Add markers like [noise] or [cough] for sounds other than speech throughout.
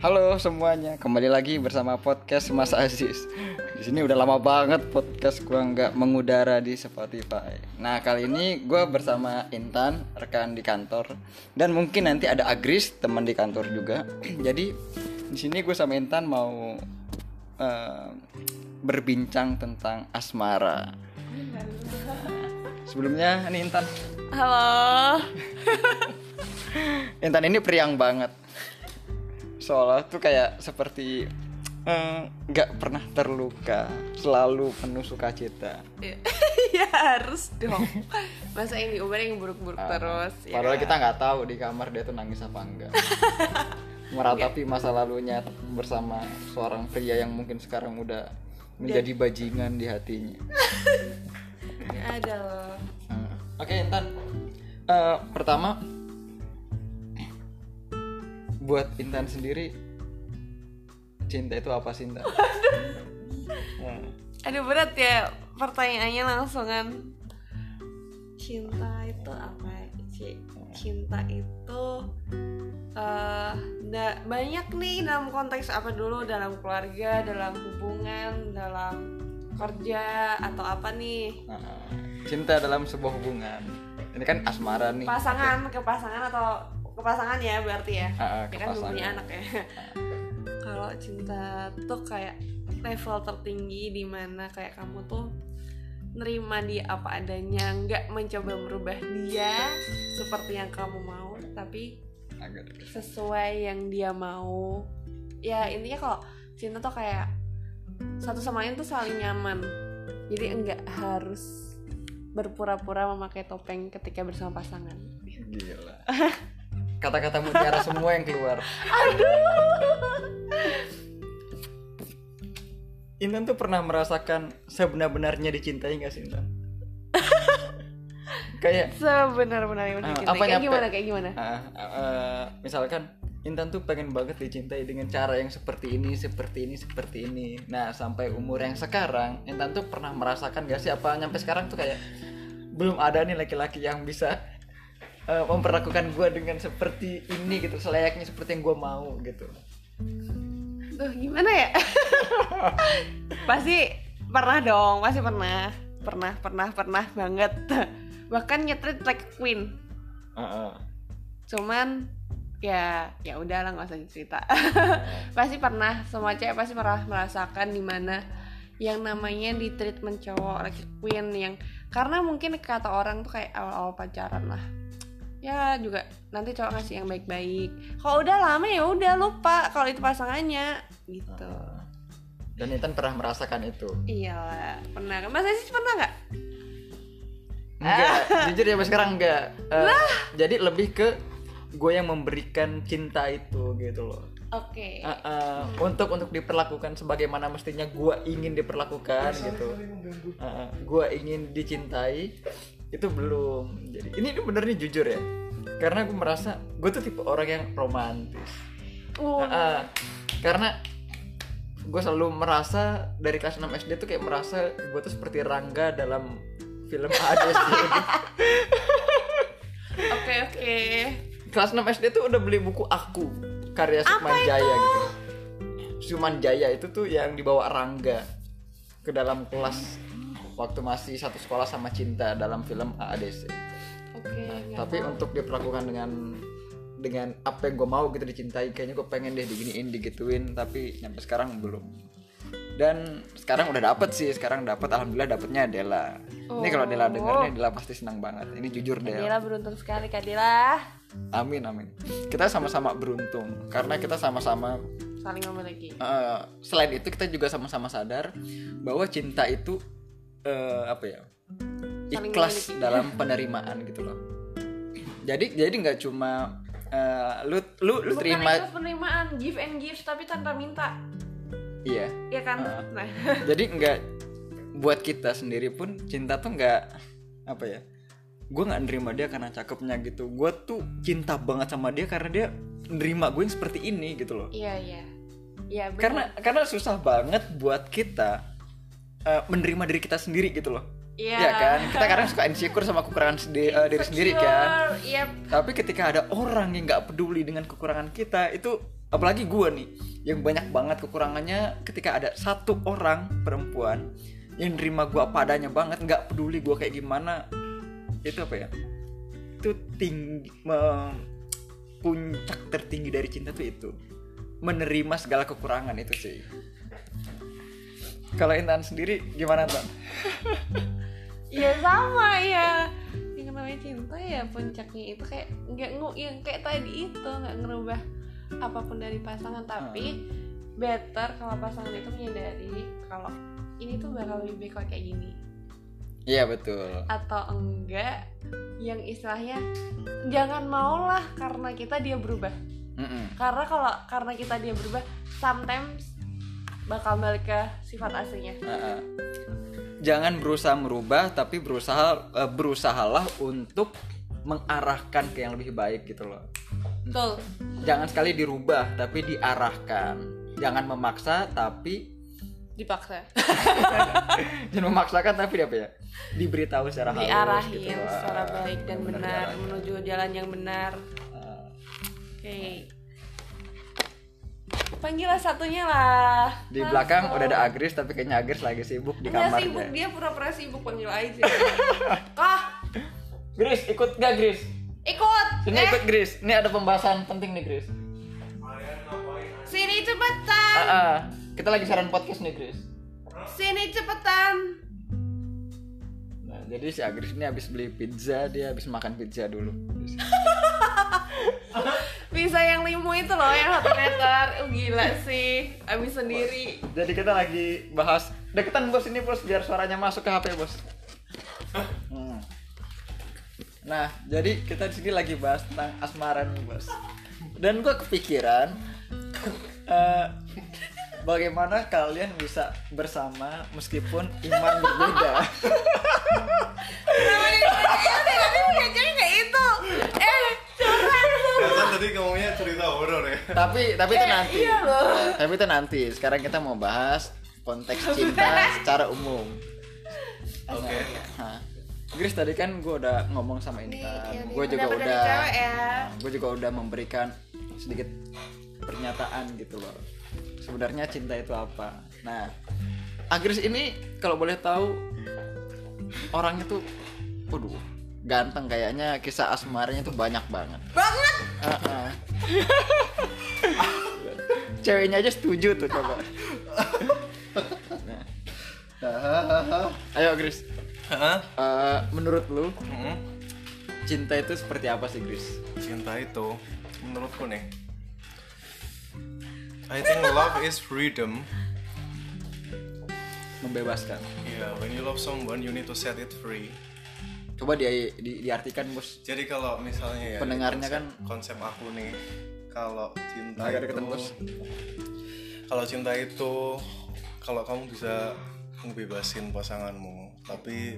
Halo semuanya, kembali lagi bersama podcast Mas Aziz. Di sini udah lama banget podcast gua nggak mengudara di Spotify. Nah kali ini gua bersama Intan, rekan di kantor, dan mungkin nanti ada Agris, teman di kantor juga. [clears throat] Jadi di sini gue sama Intan mau eh, berbincang tentang asmara. Sebelumnya ini Intan. Halo. Intan ini periang banget. Soalnya tuh kayak seperti eh, nggak pernah terluka, selalu penuh sukacita. ya [laughs] harus dong. [laughs] Masa yang diumbar yang buruk-buruk terus. ya Ah, Padahal kan? kita nggak tahu di kamar dia tuh nangis apa enggak. [laughs] Meratapi masa lalunya bersama seorang pria yang mungkin sekarang udah menjadi bajingan di hatinya. Ada loh. Hmm. Oke Intan, Eh, pertama buat Intan sendiri cinta itu apa sih Intan? Hmm. Aduh berat ya pertanyaannya langsungan. Cinta itu apa sih? Cinta itu eh da- banyak nih dalam konteks apa dulu dalam keluarga, dalam hubungan, dalam kerja atau apa nih? Nah, cinta dalam sebuah hubungan. Ini kan asmara nih. pasangan ke pasangan atau ke pasangan ya berarti ya. Ah, ah, ya kan belum punya pasangan. anak ya. Kalau cinta tuh kayak level tertinggi di mana kayak kamu tuh nerima dia apa adanya nggak mencoba merubah dia seperti yang kamu mau tapi sesuai yang dia mau. Ya intinya kalau cinta tuh kayak satu sama lain tuh saling nyaman. Jadi enggak harus berpura-pura memakai topeng ketika bersama pasangan. Gila. [laughs] Kata-kata mutiara [laughs] semua yang keluar. Intan tuh pernah merasakan sebenar-benarnya dicintai gak sih Intan? [laughs] kayak sebenar-benarnya Ah, mencintai apa kayak gimana kayak gimana ah, ah, misalkan Intan tuh pengen banget dicintai dengan cara yang seperti ini, seperti ini, seperti ini. Nah, sampai umur yang sekarang, Intan tuh pernah merasakan gak sih apa nyampe sekarang tuh kayak belum ada nih laki-laki yang bisa eh, memperlakukan gue dengan seperti ini gitu, selayaknya seperti yang gue mau gitu. tuh gimana ya? [laughs] Pasti pernah dong pasti pernah. Pernah pernah pernah banget. [laughs] Bahkan nyetrit like queen. Heeh. cuman ya ya udahlah nggak usah cerita. [laughs] Pasti pernah semua cewek pasti pernah merasakan di mana yang namanya di treatment cowok like queen yang karena mungkin kata orang tuh kayak awal-awal pacaran lah ya juga nanti cowok ngasih yang baik-baik. Kalau udah lama ya udah lupa kalau itu pasangannya gitu. Dan Intan pernah merasakan itu. iyalah pernah. Mas Aziz pernah nggak? Enggak, jujur ya sampai sekarang enggak. Eh, jadi lebih ke gue yang memberikan cinta itu gitu loh. oke. Uh, uh, untuk untuk diperlakukan sebagaimana mestinya gue ingin diperlakukan gitu. Uh, uh, gue ingin dicintai itu belum. Jadi ini, ini bener nih jujur ya. Karena gue merasa gue tuh tipe orang yang romantis. Uh, Uh, karena gue selalu merasa dari kelas 6 SD tuh kayak merasa gue tuh seperti Rangga dalam film Hades [laughs] oke oke. Kelas 6 SD tuh udah beli buku aku karya Sukman Jaya gitu. Sukman Jaya itu tuh yang dibawa Rangga ke dalam kelas waktu masih satu sekolah sama Cinta dalam film AADC. oke nggak Tapi mau. untuk diperlakukan dengan dengan apa yang gue mau gitu dicintai kayaknya gue pengen deh diginiin digituin tapi sampai sekarang belum. Dan sekarang udah dapet sih sekarang dapet alhamdulillah dapetnya Dela ini kalau Dela denger nih Dela pasti senang banget. Ini jujur Del Kadila beruntung sekali Kadila Amin amin. Kita sama-sama beruntung karena kita sama-sama saling memiliki. Eh, selain itu kita juga sama-sama sadar bahwa cinta itu eh, apa ya ikhlas dalam penerimaan gitu loh. Jadi jadi nggak cuma eh, lu lu lu bukan terima itu penerimaan give and give tapi tanpa minta. Iya. ya kan? Ah. nah. [laughs] Jadi nggak buat kita sendiri pun cinta tuh nggak apa ya gue nggak nerima dia karena cakepnya gitu. Gue tuh cinta banget sama dia karena dia nerima gue yang seperti ini gitu loh. Iya iya. Iya karena karena susah banget buat kita eh, menerima diri kita sendiri gitu loh. Iya. ya kan? Kita kadang suka insecure sama kekurangan sendi- eh, diri sendiri kan? Insecure, Iya. tapi ketika ada orang yang nggak peduli dengan kekurangan kita itu apalagi gue nih yang banyak banget kekurangannya ketika ada satu orang perempuan yang nerima gue apa adanya banget nggak peduli gue kayak gimana itu apa ya? Itu tinggi me- puncak tertinggi dari cinta tuh itu. Menerima segala kekurangan itu sih kalau Intan sendiri gimana Tan? [laughs] ya sama ya. Yang namanya cinta ya puncaknya itu kayak nggak ngu yang kayak tadi itu nggak ngerubah apa pun dari pasangan. Tapi better kalau pasangan itu menyadari kalau ini tuh bakal lebih baik kalau kayak gini. Iya betul. Atau enggak yang istilahnya jangan maulah karena kita dia berubah. Mm-mm. karena kalau karena kita dia berubah sometimes bakal balik ke sifat aslinya. Jangan berusaha merubah tapi berusaha eh, berusahalah untuk mengarahkan ke yang lebih baik gitu loh. betul Jangan sekali dirubah tapi diarahkan. Jangan memaksa tapi dipaksa [laughs] jangan memaksakan tapi apa ya? Diberitahu secara halus diarahin gitu loh. secara baik dan benar diarahin. menuju jalan yang benar oke panggil lah satunya lah Di belakang udah ada Agris tapi kayaknya Agris lagi sibuk di Nggak kamar. sibuk dia pura-pura sibuk panggil aja [laughs] ah Gris, ikut gak Gris? ikut Sini eh ikut Gris. Ini ada pembahasan penting nih Gris. sini cepetan Ah, ah. Kita lagi siaran podcast nih Gris. sini cepetan Nah, jadi si Agris ini habis beli pizza, dia habis makan pizza dulu. [laughs] bisa yang limo itu loh yang satu meter uh, gila sih abis sendiri Jadi kita lagi bahas deketan bos ini bos biar suaranya masuk ke HP bos. Hmm. Nah, jadi kita di sini lagi bahas tentang asmara nih bos. Dan gua kepikiran eh, bagaimana kalian bisa bersama meskipun iman berbeda. [laughs] Jadi kayak itu eh kan tadi ngomongnya cerita horor ya. tapi tapi itu nanti. iya loh. Tapi itu nanti. Sekarang kita mau bahas konteks cinta secara umum. Oke. Nah, Gris tadi kan gue udah ngomong sama Intan, Iya, gue juga udah, ya. gue juga udah memberikan sedikit pernyataan gitu loh. Sebenarnya cinta itu apa? Nah, Agris ini kalau boleh tahu orangnya tuh, waduh, ganteng kayaknya kisah asmaranya tuh banyak banget. banget Ah, ah. [laughs] Ceweknya aja setuju tuh coba. Nah, ayo Gris, Hah? Eh, menurut lu Hmm. cinta itu seperti apa sih Gris? Cinta itu menurutku nih. I think love is freedom. Membebaskan. Yeah, when you love someone, you need to set it free. Coba di, di- diartikan bos. Jadi kalau misalnya ya Pendengarnya konsep, kan- konsep aku nih, kalau cinta Agak itu, Bos. kalau cinta itu kalau kamu bisa ngebebasin pasanganmu, tapi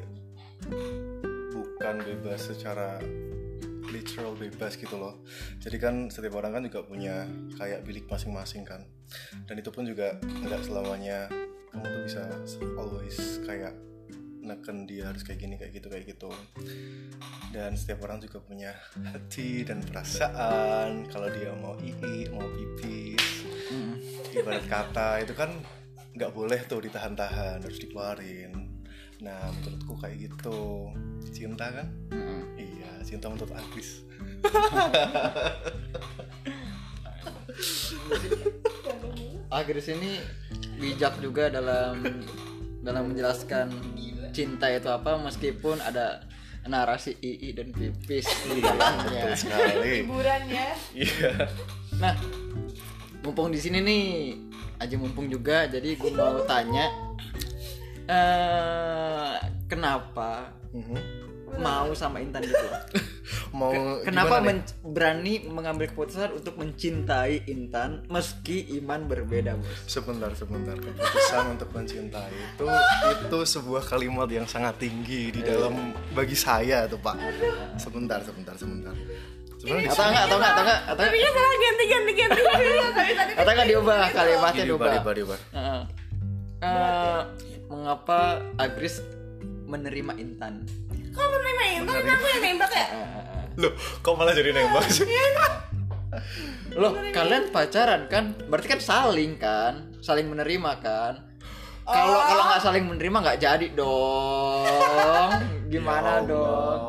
bukan bebas secara literal bebas gitu loh. Jadi kan setiap orang kan juga punya kayak bilik masing-masing kan. Dan itu pun juga nggak selamanya kamu tuh bisa always kayak neken dia harus kayak gini kayak gitu kayak gitu. Dan setiap orang juga punya hati dan perasaan. Kalau dia mau ii mau pipis ibarat kata itu kan nggak boleh tuh ditahan-tahan harus dikeluarin. Nah menurutku kayak gitu. Cinta kan cinta menurut Agris Agris ini bijak juga dalam dalam menjelaskan cinta itu apa meskipun ada narasi ii dan pipis di dalamnya. betul sekali hiburan ya iya Nah, mumpung di sini nih, aja mumpung juga, jadi gue mau tanya, eh kenapa Mhm. Mau sama Intan gitu? [laughs] mau Kenapa nih? men- berani mengambil keputusan untuk mencintai Intan meski iman berbeda, bos? Sebentar, sebentar. Keputusan untuk mencintai itu itu sebuah kalimat yang sangat tinggi di dalam bagi saya tuh Pak. Sebentar, sebentar, sebentar. Sebenarnya Atau enggak, atau enggak, atau enggak, atau tapi ya salah ganti ganti ganti [laughs] tapi tadi atau enggak diubah kalimatnya diubah, diubah. diubah. Eh, mengapa Agris menerima Intan? Kok menerima itu kan aku yang nembak ya Eh, eh, eh. Loh, kok malah jadi nembak sih? Loh, kalian pacaran kan? Berarti kan saling kan? Saling menerima kan? Kalau Oh. kalau nggak saling menerima nggak jadi dong. [laughs] Gimana Ya dong?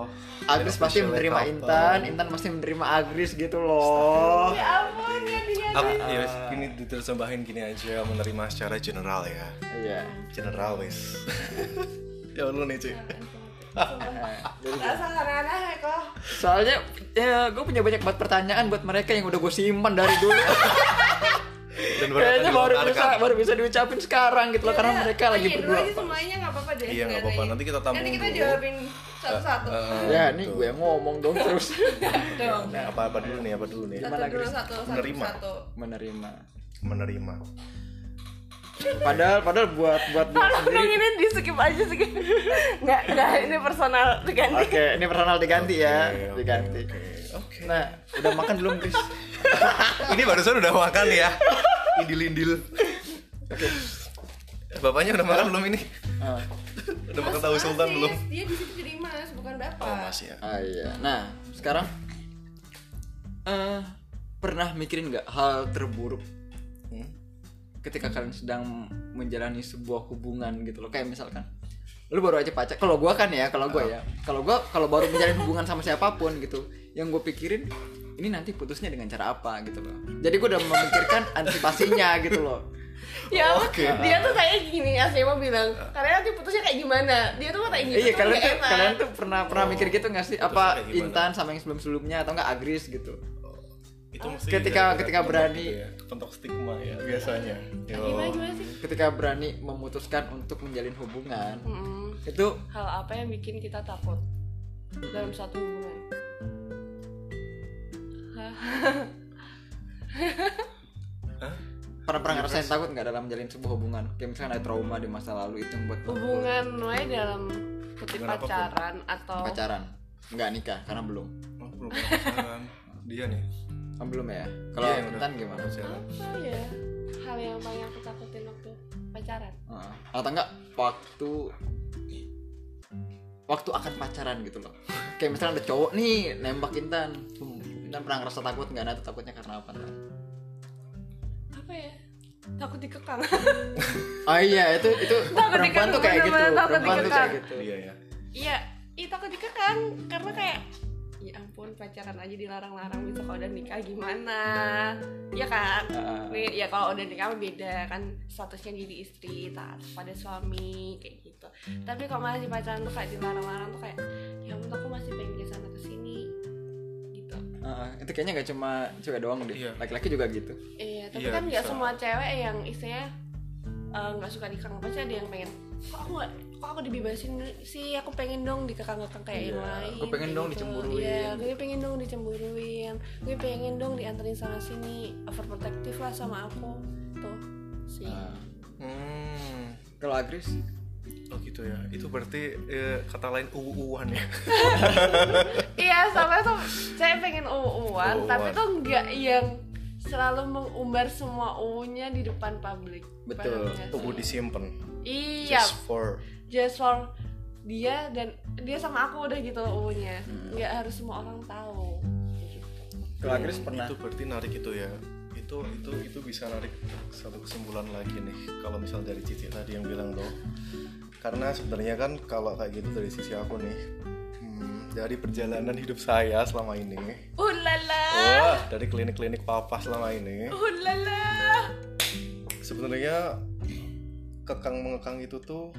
Agris pasti menerima couple. Intan, Intan pasti menerima Agris gitu loh. ya ampun ya dia Aku ya gini diterjemahin gini aja menerima secara general ya. Iya. General wes. [laughs] ya lu nih cuy. Rasa aneh kok Soalnya ya gue punya banyak banget pertanyaan buat mereka yang udah gue simpan dari dulu. Dan Kayaknya baru bisa baru bisa diucapin sekarang gitu loh karena Yaudah, mereka lagi berdua. aja semuanya nggak apa-apa deh Iya, nggak apa-apa. Nanti- kita tampung nanti kita dulu. jawabin satu-satu Eh, Ya, nih betul. gue yang ngomong dong terus dong Nah, apa apa dulu nih? Apa dulu nih? satu Gimana, dulu Gris? satu satu Menerima. satu menerima. Menerima. Padahal padahal buat buat Tolong ini di skip aja skip Nggak, nggak, ini personal diganti Oke, ini personal diganti ya, Oke, oke, diganti. Oke. Oke. Nah, udah makan belum, Chris? [laughs] Ini barusan udah makan ya. Indil-indil. Oke. Bapaknya udah makan belum ini? Ah, Udah makan tahu sultan Mas, belum? Dia di situ jadi mas, bukan bapak Oh, Mas ya. ah, iya. Nah, sekarang eh pernah mikirin nggak hal terburuk? Ketika kalian sedang menjalani sebuah hubungan gitu loh. Kayak misalkan lu baru aja pacar. Kalau gua kan ya kalau gua ya. Kalau gua kalau baru menjalin hubungan sama siapa pun gitu yang gue pikirin ini nanti putusnya dengan cara apa gitu loh. Jadi gue udah memikirkan antisipasinya gitu loh. [laughs] Ya Oke. dia tuh kayak gini Asli mau bilang Kalian nanti putusnya kayak gimana? Dia tuh mau kayak gitu iya tuh kalian nggak tuh enak. kalian tuh pernah pernah mikir gitu nggak sih? Apa? Intan sama yang sebelum sebelumnya atau enggak Agris gitu Itu mesti Ketika- ketika berani. gitu ya, kepentok stigma ya biasanya. Yo. Gimana gimana sih ketika berani memutuskan untuk menjalin hubungan Mm-mm. itu Hal apa yang bikin kita takut Dalam satu hubungan Hah? pernah pernah ngerasain takut nggak dalam menjalin sebuah hubungan kayak misalkan ada trauma di masa lalu itu yang buat Hubungan mulai dalam kutip pacaran Atau pacaran nggak nikah karena belum Oh, belum pacaran. Dia nih. Oh, belum ya? Kalau yang udah. Intan gimana. Apa ya? Hal yang paling aku takutin waktu pacaran. Heeh. atau enggak waktu waktu akan pacaran gitu loh. Kayak misalnya ada cowok nih nembak Intan. Intan pernah ngerasa takut nggak? Nah itu takutnya karena apa Tan? Apa ya? Takut dikekang. Oh [laughs] iya itu itu Takut perempuan tuh dikekang, kayak gitu. takut perempuan tuh kayak dikekang. gitu. Dia ya. Iya Ih takut dikekang. Karena kayak Ya ampun pacaran aja dilarang-larang Bisa kalau udah nikah gimana? Iya kan. Nih, ya kalau udah nikah beda kan statusnya jadi istri taat pada suami kayak gitu. Tapi kalau masih pacaran tuh kayak dilarang-larang tuh kayak ya ampun aku masih pengen ke sana ke sini gitu. Heeh, itu kayaknya nggak cuma cewek doang deh Iya. laki-laki juga gitu. Iya tapi Iya, kan nggak semua cewek yang istilahnya eh, nggak suka dikekang pasti ada yang pengen kok aku kok aku dibebasin sih aku pengen dong dikekang-kekang kayak yang Iya, lain aku pengen dong gitu. dicemburuin. iya gue pengen dong dicemburuin gue pengen dong dianterin sana sini overprotective lah sama aku tuh sih Nah, Hmm. kalau Agris Oh gitu ya. Itu berarti eh, kata lain uu-uan ya. [laughs] Iya, sama tuh saya pengen uuan, Uuan. tapi tuh nggak yang selalu mengumbar semua uunya di depan publik. Betul. Uu disimpan. Iya, Just for just for dia dan dia sama aku udah gitu uunya. Hmm. Nggak harus semua orang tahu. Gitu. kalau Agris pernah Itu berarti narik itu ya. Itu itu itu bisa narik satu kesimpulan lagi nih. Kalau misal dari Cici tadi yang bilang tuh. Karena sebenarnya kan kalau kayak gitu dari sisi aku nih. hmm, dari perjalanan hidup saya selama ini. Ulala, Wah, dari klinik-klinik papa selama ini. ulala. sebenarnya kekang mengekang itu tuh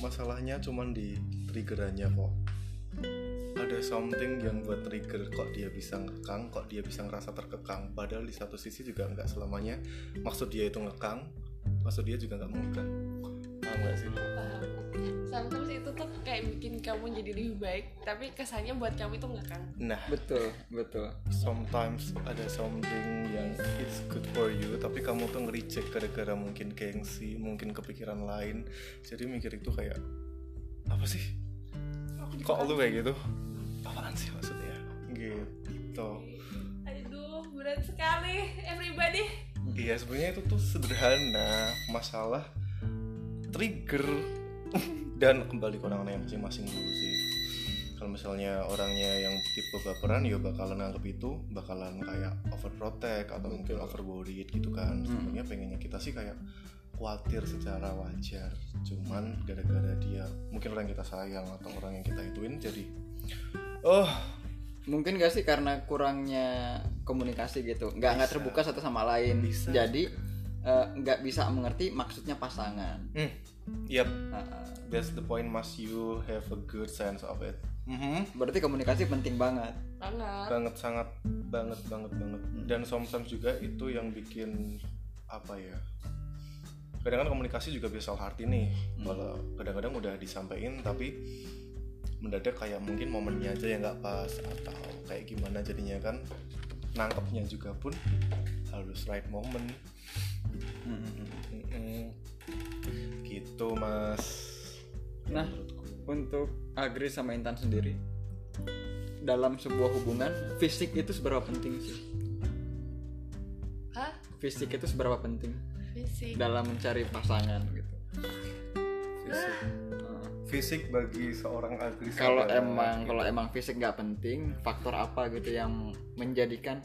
masalahnya cuman di triggerannya kok. Ada something yang buat trigger kok dia bisa ngekang kok dia bisa ngerasa terkekang. Padahal di satu sisi juga nggak selamanya. Maksud dia itu ngekang maksud dia juga nggak mengekang paham nggak sih Paham. Sometimes itu tuh kayak bikin kamu jadi lebih baik, tapi kesannya buat kamu itu nggak kan? nah. Betul betul. Sometimes ada something yang it's good for you tapi kamu tuh nge-reject gara-gara mungkin gengsi mungkin kepikiran lain. Jadi mikir itu kayak apa sih? Kok lu kayak gitu? Apaan sih maksudnya? Gitu. Aduh, berat sekali, everybody. iya sebenarnya itu tuh sederhana. Masalah trigger. [laughs] Dan kembali ke orang-orang yang masing-masing dulu sih. Kalau misalnya orangnya yang tipe baperan ya bakalan anggap itu bakalan kayak overprotect atau mungkin overworried gitu kan. Sebenarnya pengennya kita sih kayak khawatir secara wajar. Cuman gara-gara dia mungkin orang yang kita sayang atau orang yang kita ituin jadi oh. Mungkin gak sih karena kurangnya komunikasi gitu? Nggak nggak terbuka satu sama lain. Bisa. jadi eh, nggak bisa mengerti maksudnya pasangan. Hmm, yep. Heeh. that's the point must you have a good sense of it. Mhm. berarti komunikasi penting banget. Banget banget sangat banget banget banget. Dan sometimes juga itu yang bikin apa ya kadang kan komunikasi juga bisa hard ini kalau kadang-kadang udah disampaikan tapi mendadak kayak mungkin momennya aja yang nggak pas atau kayak gimana jadinya kan. Nangkepnya juga pun harus right moment Gitu mas Nah, untuk Agri sama Intan sendiri dalam sebuah hubungan fisik itu seberapa penting sih? Hah? Fisik itu seberapa penting fisik dalam mencari pasangan gitu? fisik Heeh. fisik bagi seorang agri Kalau emang gitu. kalau emang fisik nggak penting, faktor apa gitu yang menjadikan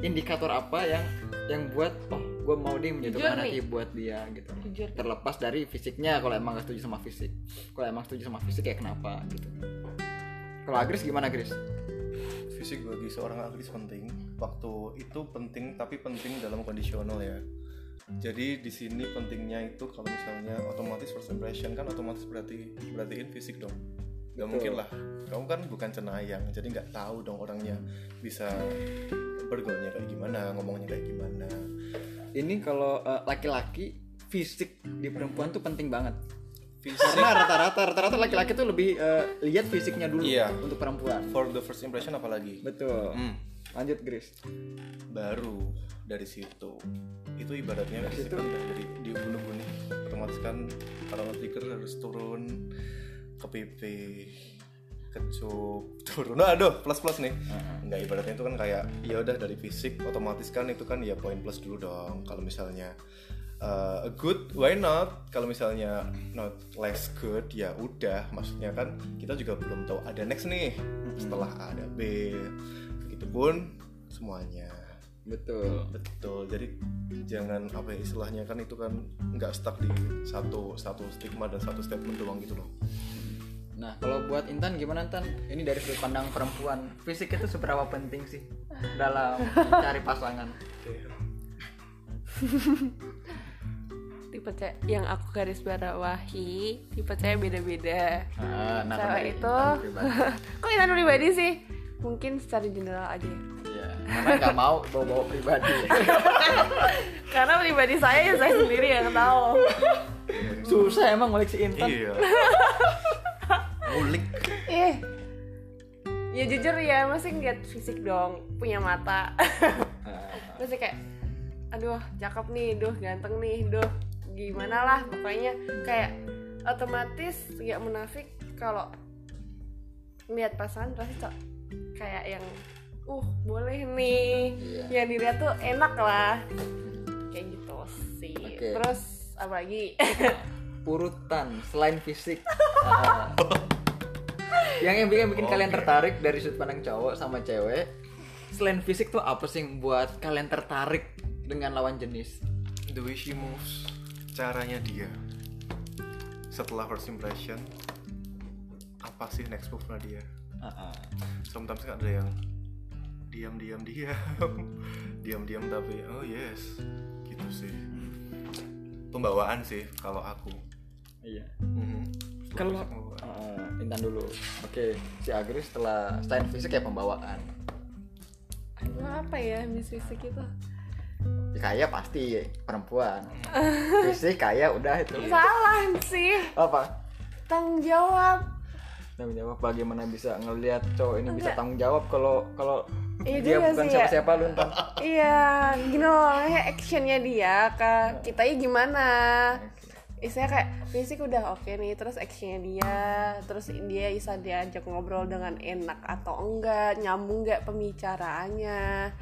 indikator apa yang yang buat oh gue mau dia menjatuhkan Jujur hati nih. buat dia gitu. Jujur. terlepas dari fisiknya kalau emang gak setuju sama fisik. Kalau emang setuju sama fisik ya kenapa gitu. Kalau Agris gimana Agris? Fisik bagi seorang agris penting waktu itu penting tapi penting dalam kondisional ya. Jadi di sini pentingnya itu kalau misalnya otomatis first impression kan otomatis berarti berartiin fisik dong. Gak Betul. mungkin lah. Kamu kan bukan cenayang jadi nggak tahu dong orangnya bisa bergaulnya kayak gimana ngomongnya kayak gimana. Ini kalau eh, laki-laki fisik di perempuan tuh penting banget. Fisik. Karena rata-rata rata-rata laki-laki tuh lebih eh, lihat fisiknya dulu Iya. untuk perempuan. For the first impression apalagi. Betul. Hmm. lanjut Gris. Baru dari situ. Itu ibaratnya Dari situ? dari di nih otomatis kan kalau trigger harus turun ke pipi kecup [laughs] turun. Aduh plus plus nih nggak ibaratnya itu kan kayak ya udah dari fisik otomatis kan itu kan ya poin plus dulu dong. Kalau misalnya uh, a good why not? Kalau misalnya not less good ya udah. Maksudnya kan kita juga belum tahu ada next nih. Setelah A ada B begitupun semuanya. Betul. Betul. Jadi jangan apa ya istilahnya kan itu kan nggak stuck di satu satu stigma dan satu statement doang gitu loh Nah, kalau buat Intan gimana Intan? Ini dari sudut pandang perempuan, fisik itu seberapa penting sih dalam mencari pasangan? tipe cewek yang aku garis bawahi tipe cewek beda-beda Nah, nah kalau Cewek itu Intan [laughs] kok Intan pribadi sih mungkin secara general aja ya. Iya, karena nggak mau bawa-bawa pribadi. [laughs] karena pribadi saya ya saya sendiri yang tahu Susah emang ngoleksi Intan. iya [laughs] ngulik eh ya jujur ya masih ngeliat fisik dong punya mata Ah, masih kayak aduh cakep nih duh ganteng nih duh gimana lah pokoknya kayak otomatis gak munafik kalau lihat pasangan pasti cok kayak yang uh boleh nih Iya. yang dilihat tuh enak lah kayak gitu sih Oke. terus apa lagi Urutan selain fisik. Ah. [laughs] yang yang bikin, bikin kalian Oke. tertarik dari sudut pandang cowok sama cewek. Selain fisik tuh apa sih yang buat kalian tertarik dengan lawan jenis? the way she moves caranya dia setelah first impression apa sih next move nya dia ah. sometimes kan ada yang diam diam [laughs] diam diam diam tapi oh yes gitu sih pembawaan sih kalau aku Iya. Mhm. Kalau. Uh, Intan dulu. Oke, si Agri setelah selain fisik ya pembawaan. aduh apa ya miss fisik itu Ya, kaya pasti perempuan. [laughs] Fisik kaya udah itu. salah sih Apa? tanggung jawab Tanggung jawab bagaimana bisa ngelihat cowok ini bisa Enggak. tanggung jawab kalau kalau Iya dia bukan ya. siapa-siapa lu Intan. Iya, gini loh, ya actionnya dia ke kita gimana? Istilahnya kayak fisik udah oke nih, terus actionnya dia, terus dia bisa diajak ngobrol dengan enak atau enggak, nyambung nggak pembicaraannya.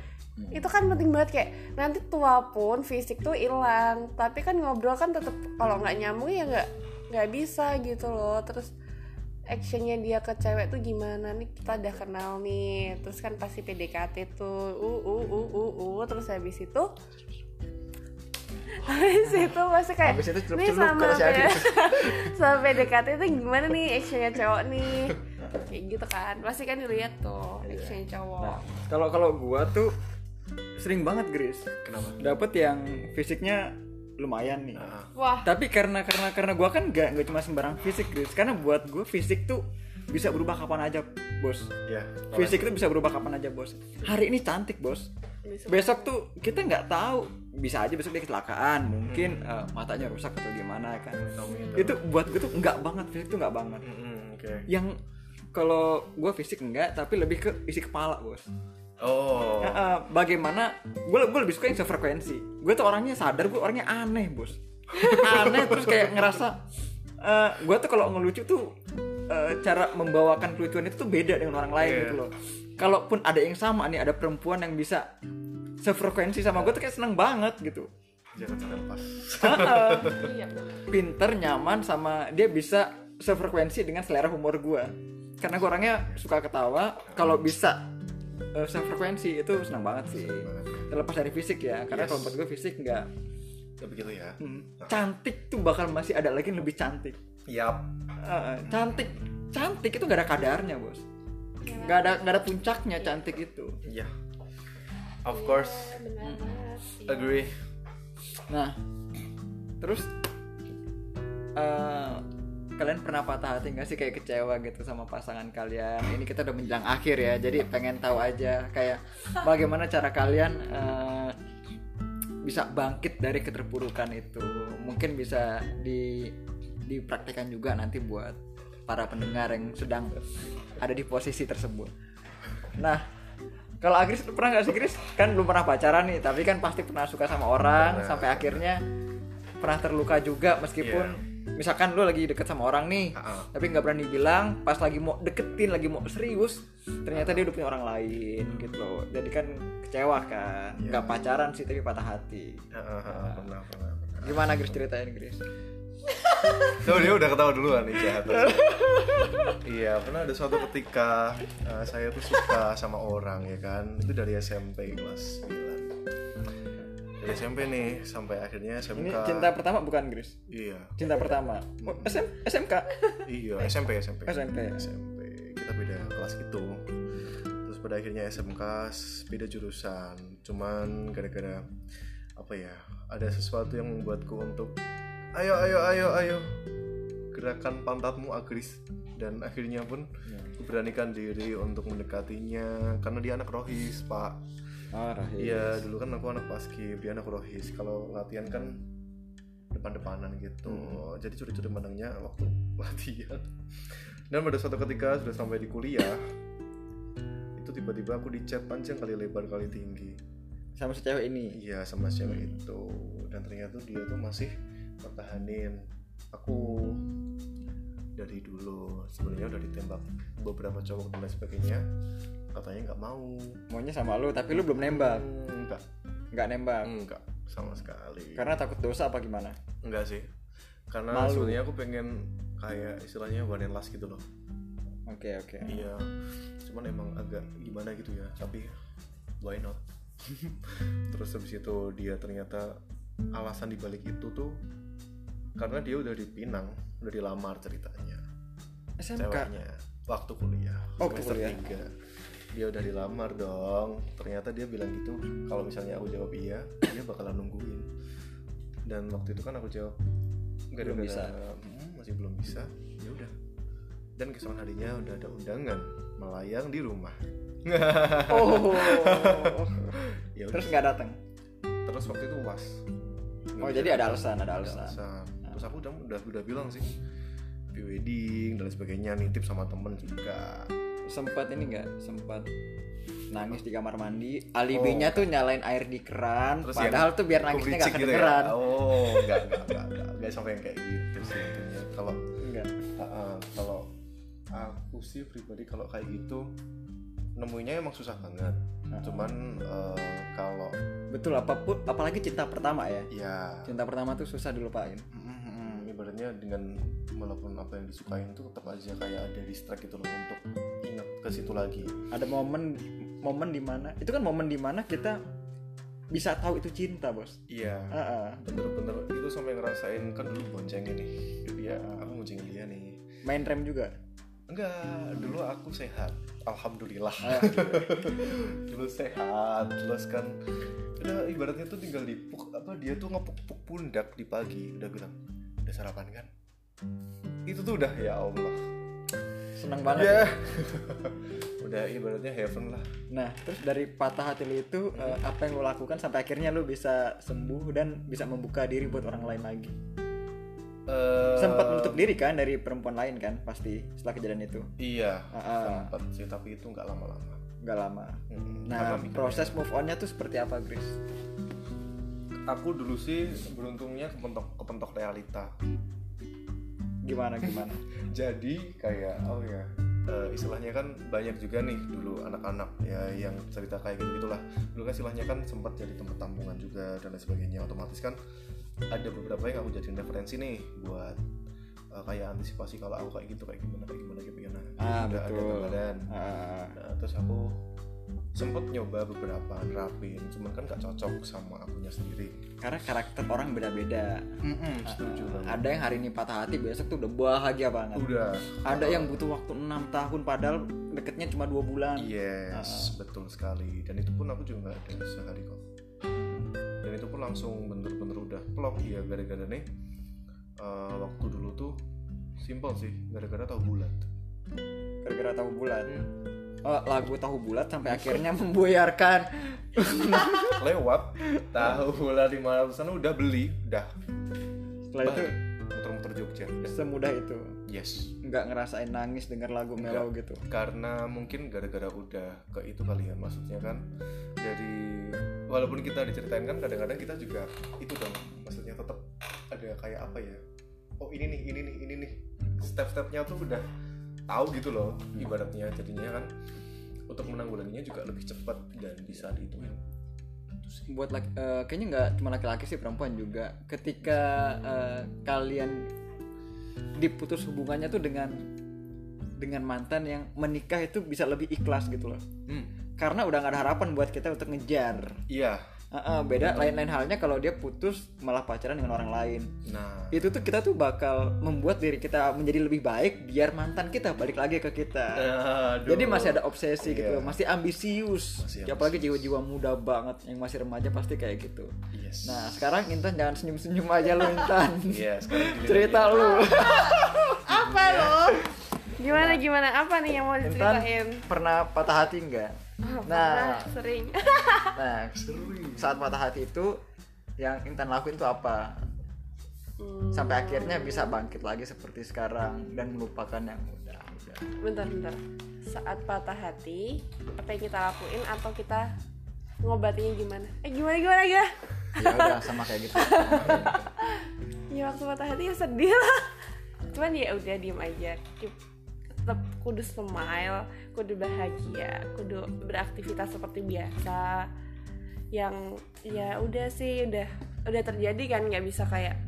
Itu kan penting banget kayak nanti tua pun fisik tuh hilang, tapi kan ngobrol kan tetap kalau nggak nyambung ya nggak nggak bisa gitu loh. Terus actionnya dia ke cewek tuh gimana nih kita udah kenal nih terus kan pasti PDKT tuh uh uh uh uh, uh. terus habis itu habis itu pasti kayak Habis itu celup-celup nih sama Agnes." sama PDKT. Itu gimana nih actionnya cowok nih? Kayak gitu kan. Pasti kan dilihat tuh actionnya cowok. Nah, kalau kalau gua tuh sering banget Gris. Kenapa? Dapat yang fisiknya lumayan nih. Ah, wah. Tapi karena karena karena gua kan nggak nggak cuma sembarang fisik Gris. Karena buat gua fisik tuh bisa berubah kapan aja bos. Ya fisik itu bisa berubah kapan aja bos. Hari ini cantik bos. Besok tuh kita nggak tahu bisa aja besok dia kecelakaan. Mungkin eh, matanya rusak atau gimana kan. Amin. itu buat gue tuh nggak banget fisik tuh nggak banget. Mm-mm, oke. Yang kalau gue fisik enggak tapi lebih ke isi kepala bos. Oh. Eh, bagaimana gue gue lebih suka yang sefrekuensi. Gue tuh orangnya sadar gue orangnya aneh bos. [laughs] Aneh terus kayak ngerasa eh gue tuh kalau ngelucu tuh eh, cara membawakan kelucuan itu tuh beda dengan orang lain Iya. gitu loh. Kalaupun ada yang sama nih ada perempuan yang bisa sefrekuensi sama gue tuh kayak seneng banget gitu. Jangan sampai lepas [laughs] iya. Pinter nyaman sama dia bisa sefrekuensi dengan selera humor gue karena gue orangnya suka ketawa kalau bisa eh, sefrekuensi itu senang banget sih. Terlepas dari fisik ya karena Yes. kalau buat gue fisik nggak ya begitu ya. Hmm, cantik tuh bakal masih ada lagi yang lebih cantik. Yap. Eh, cantik. Cantik itu gak ada kadarnya bos. Nggak ada nggak ada puncaknya cantik itu. Ya of course benar banget Iya. agree Nah, terus eh, kalian pernah patah hati nggak sih kayak kecewa gitu sama pasangan kalian? Ini kita udah menjelang akhir ya, jadi pengen tahu aja kayak [laughs] bagaimana cara kalian eh, bisa bangkit dari keterpurukan itu. Mungkin bisa di dipraktekkan juga nanti buat para pendengar yang sedang ada di posisi tersebut. Nah, kalau Agris pernah gak sih Gris? Kan belum pernah pacaran nih, tapi kan pasti pernah suka sama orang Pernah. sampai akhirnya pernah terluka juga meskipun misalkan lu lagi deket sama orang nih, Ah, ah. tapi nggak berani bilang, pas lagi mau deketin, lagi mau serius, ternyata dia udah punya orang lain gitu loh. Jadi kan kecewa kan, Iya. nggak pacaran sih tapi patah hati. Ah, ah, ah, pernah pernah pernah. Gimana Gris ceritain Gris? Tuh dia udah ketawa duluan nih jahat. iya, pernah ada suatu ketika uh, saya tuh suka sama orang ya kan. Itu dari SMP kelas 9. Dari SMP nih sampai akhirnya SMK. Ini cinta pertama bukan Gris? Iya. Cinta pertama. Oh, SM, SMK. Iya, SMP SMP. SMP. SMP. Kita beda kelas gitu. Terus pada akhirnya SMK beda jurusan. Cuman gara-gara apa ya? Ada sesuatu yang membuatku untuk ayo ayo ayo ayo. Gerakan pantatmu agris. Dan akhirnya pun beranikan diri untuk mendekatinya. Karena dia anak rohis pak. Oh, Rahim. Iya dulu kan aku anak paskib dia anak rohis. Kalau latihan kan depan-depanan gitu. Jadi curi-curi pandangnya waktu [laughs] latihan. Dan pada suatu ketika sudah sampai di kuliah itu tiba-tiba aku dicat panjang kali lebar kali tinggi. Sama si cewek ini. iya sama cewek itu. Dan ternyata dia tuh masih pertahanin aku dari dulu sebenarnya udah ditembak beberapa cowok dan lain sebagainya katanya nggak mau Maunya sama lu, tapi lu belum nembak. Enggak Nggak nembak. enggak sama sekali Karena takut dosa apa gimana? enggak sih karena Malu. sebenarnya aku pengen kayak istilahnya one and last gitu loh Oke, oke. iya cuman emang agak gimana gitu ya tapi why not [laughs] terus habis itu dia ternyata alasan dibalik itu tuh karena dia udah dipinang udah dilamar ceritanya SMK. ceweknya waktu kuliah Oh, semester kuliah. tiga. dia udah dilamar dong ternyata dia bilang gitu kalau misalnya aku jawab iya dia bakalan nungguin dan waktu itu kan aku jawab nggak Belum bisa. masih belum bisa ya udah dan keesokan harinya udah ada undangan melayang di rumah [laughs] Oh. ya. Terus nggak datang. terus waktu itu was Oh, jadi ada alasan, ada alasan. Terus aku udah udah udah bilang sih pre-wedding dan lain sebagainya nitip sama temen juga Sempat ini nggak? Sempat nangis di kamar mandi. Alibinya tuh nyalain air di keran. Terus padahal tuh biar nangisnya nggak gitu kedengeran. ya? Oh, [laughs] enggak, enggak, enggak, enggak, enggak sampai yang kayak gitu sih intinya. Kalau Enggak. ah, ah, kalau aku sih pribadi kalau kayak gitu nemuinya emang susah banget. Ah. Cuman eh, kalau Betul apa pun, apalagi cinta pertama ya. ya Cinta pertama tuh susah dilupain. mm, ibaratnya dengan melakukan apa yang disukain itu tetap aja kayak ada distract gitu loh untuk ingat ke situ lagi. Ada momen momen di mana itu kan momen di mana kita bisa tahu itu cinta bos. Iya. Ah. bener-bener itu sampai ngerasain kan dulu boncengin nih dia aku boncengin dia nih. Main rem juga? Enggak dulu aku sehat. Alhamdulillah. Ah. [laughs] dulu sehat terus kan udah ibaratnya tuh tinggal dipuk apa dia tuh ngepuk-puk pundak di pagi udah bilang udah sarapan kan? Itu tuh udah. Ya Allah. Senang banget ya. ya. [laughs] udah ibaratnya heaven lah. Nah terus dari patah hati lu itu eh, apa yang lu lakukan sampai akhirnya lu bisa sembuh dan bisa membuka diri buat orang lain lagi? Eh, sempat menutup diri kan dari perempuan lain kan pasti setelah kejadian itu? Iya ah. sempat sih tapi itu nggak lama-lama. Nggak lama. Hmm, nah proses move onnya tuh seperti apa Chris aku dulu sih beruntungnya kepentok kepentok realita. Gimana gimana? [laughs] Jadi kayak oh ya eh, istilahnya kan banyak juga nih dulu anak-anak ya yang cerita kayak gitu gitulah. Dulu kan istilahnya kan sempat jadi tempat tampungan juga dan lain sebagainya. Otomatis kan ada beberapa yang aku jadiin referensi nih buat eh, kayak antisipasi kalau aku kayak gitu kayak gimana kayak gimana kayak gimana. Ah Udah ada betul. gambaran. Ah, Nah, terus aku sempet nyoba beberapa nerapin cuman kan gak cocok sama akunya sendiri karena karakter orang beda-beda setuju banget ada yang hari ini patah hati besok tuh udah bahagia banget udah ada yang butuh waktu enam tahun padahal deketnya cuma dua bulan Yes, betul sekali. Dan itu pun aku juga nggak ada sehari kok. Dan itu pun langsung bener-bener udah plok ya gara-gara nih eh, waktu dulu tuh simple sih gara-gara tahu bulat. gara-gara tahu bulat Hmm. Oh, lagu tahu bulat sampai akhirnya membuyarkan [laughs] Lewat tahu bulat di mana sana udah beli, udah setelah itu muter-muter Jogja. Udah. semudah itu Yes. nggak ngerasain nangis dengar lagu mellow gitu Karena mungkin gara-gara udah ke itu kali ya maksudnya kan dari walaupun kita diceritain kan kadang-kadang kita juga itu dong maksudnya tetap ada kayak apa ya oh ini nih ini nih ini nih step-stepnya tuh udah tahu gitu loh ibaratnya jadinya kan untuk menanggulanginya juga lebih cepat dan bisa diituin buat laki, eh, kayaknya nggak cuma laki-laki sih perempuan juga. Ketika eh, kalian diputus hubungannya tuh dengan dengan mantan yang menikah itu bisa lebih ikhlas gitu loh. Karena udah nggak ada harapan buat kita untuk ngejar. Iya Heeh, beda lain-lain halnya kalau dia putus malah pacaran dengan orang lain nah itu tuh kita tuh bakal membuat diri kita menjadi lebih baik biar mantan kita balik lagi ke kita aduh. jadi masih ada obsesi gitu Iya. loh, masih ambisius. Masih Ya, apalagi jiwa-jiwa muda banget yang masih remaja pasti kayak gitu. yes Nah, sekarang Intan jangan senyum-senyum aja lu Intan. [laughs] iya sekarang Cerita lu. apa lo gimana gimana apa nih yang mau Intan diceritain pernah patah hati enggak? Ah, Nah, sering. [laughs] Nah saat patah hati itu yang Intan lakuin tuh apa? Hmm, Sampai akhirnya bisa bangkit lagi seperti sekarang dan melupakan yang udah udah. bentar bentar. Saat patah hati apa yang kita lakuin atau kita ngobatinya gimana? Eh gimana gimana ya Ya udah sama kayak gitu. [laughs] ya waktu patah hati ya sedih lah. Cuman ya udah diem aja. Keep- tetap kudu smile kudu bahagia kudu beraktivitas seperti biasa yang ya udah sih udah udah terjadi kan nggak bisa kayak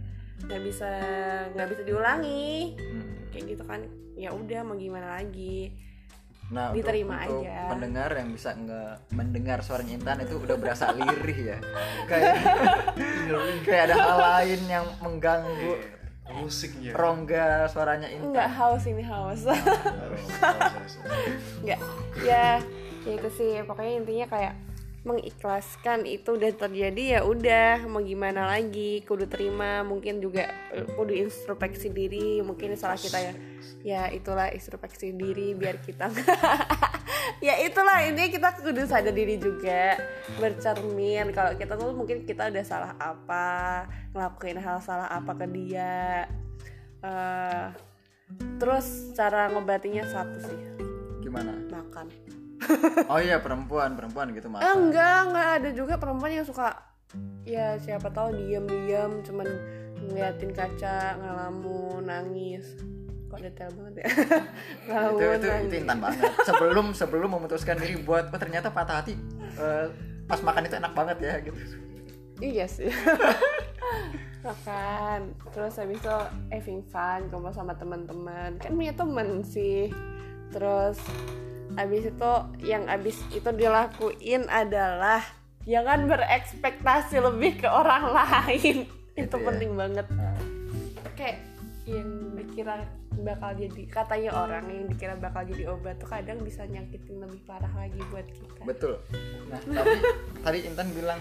nggak bisa nggak bisa diulangi Hmm. kayak gitu kan ya udah mau gimana lagi Nah, Diterima untuk, untuk aja. pendengar yang bisa nge mendengar suaranya Intan itu udah berasa lirih ya. [laughs] Kayak [laughs] kayak ada hal lain yang mengganggu musiknya. Nggak rongga suaranya Intan. haus ini haus. Nggak ya ya itu sih. Pokoknya intinya kayak mengikhlaskan itu udah terjadi ya udah. Mau gimana lagi? Kudu terima. Mungkin juga eh, kudu introspeksi diri. Mungkin salah kita ya. Ya itulah introspeksi diri biar kita [laughs] ya itulah. Ini kita kudu sadar diri juga. Bercermin. Kalau kita tuh mungkin kita udah salah apa ngelakuin hal salah apa ke dia. Eh, terus cara ngobatinya satu sih. Gimana? makan [laughs] Oh iya perempuan, perempuan gitu Eh, makan. enggak enggak ada juga perempuan yang suka ya siapa tahu diam-diam cuman ngeliatin kaca ngelamun nangis kok detail banget ya [laughs] ngelamun itu itu nangis. itu Intan banget. Sebelum sebelum memutuskan diri buat oh, ternyata patah hati eh, pas makan itu enak banget ya gitu. iya sih [laughs] makan terus habis itu having fun kumpul sama teman-teman kan punya temen sih terus habis itu yang habis itu dilakuin adalah jangan berekspektasi lebih ke orang [laughs] lain. Itu Gitu ya. penting banget. Nah, kayak yang dikira bakal jadi katanya orang yang dikira bakal jadi obat tuh kadang bisa nyakitin lebih parah lagi buat kita. Betul. Nah [laughs] tapi tadi Intan bilang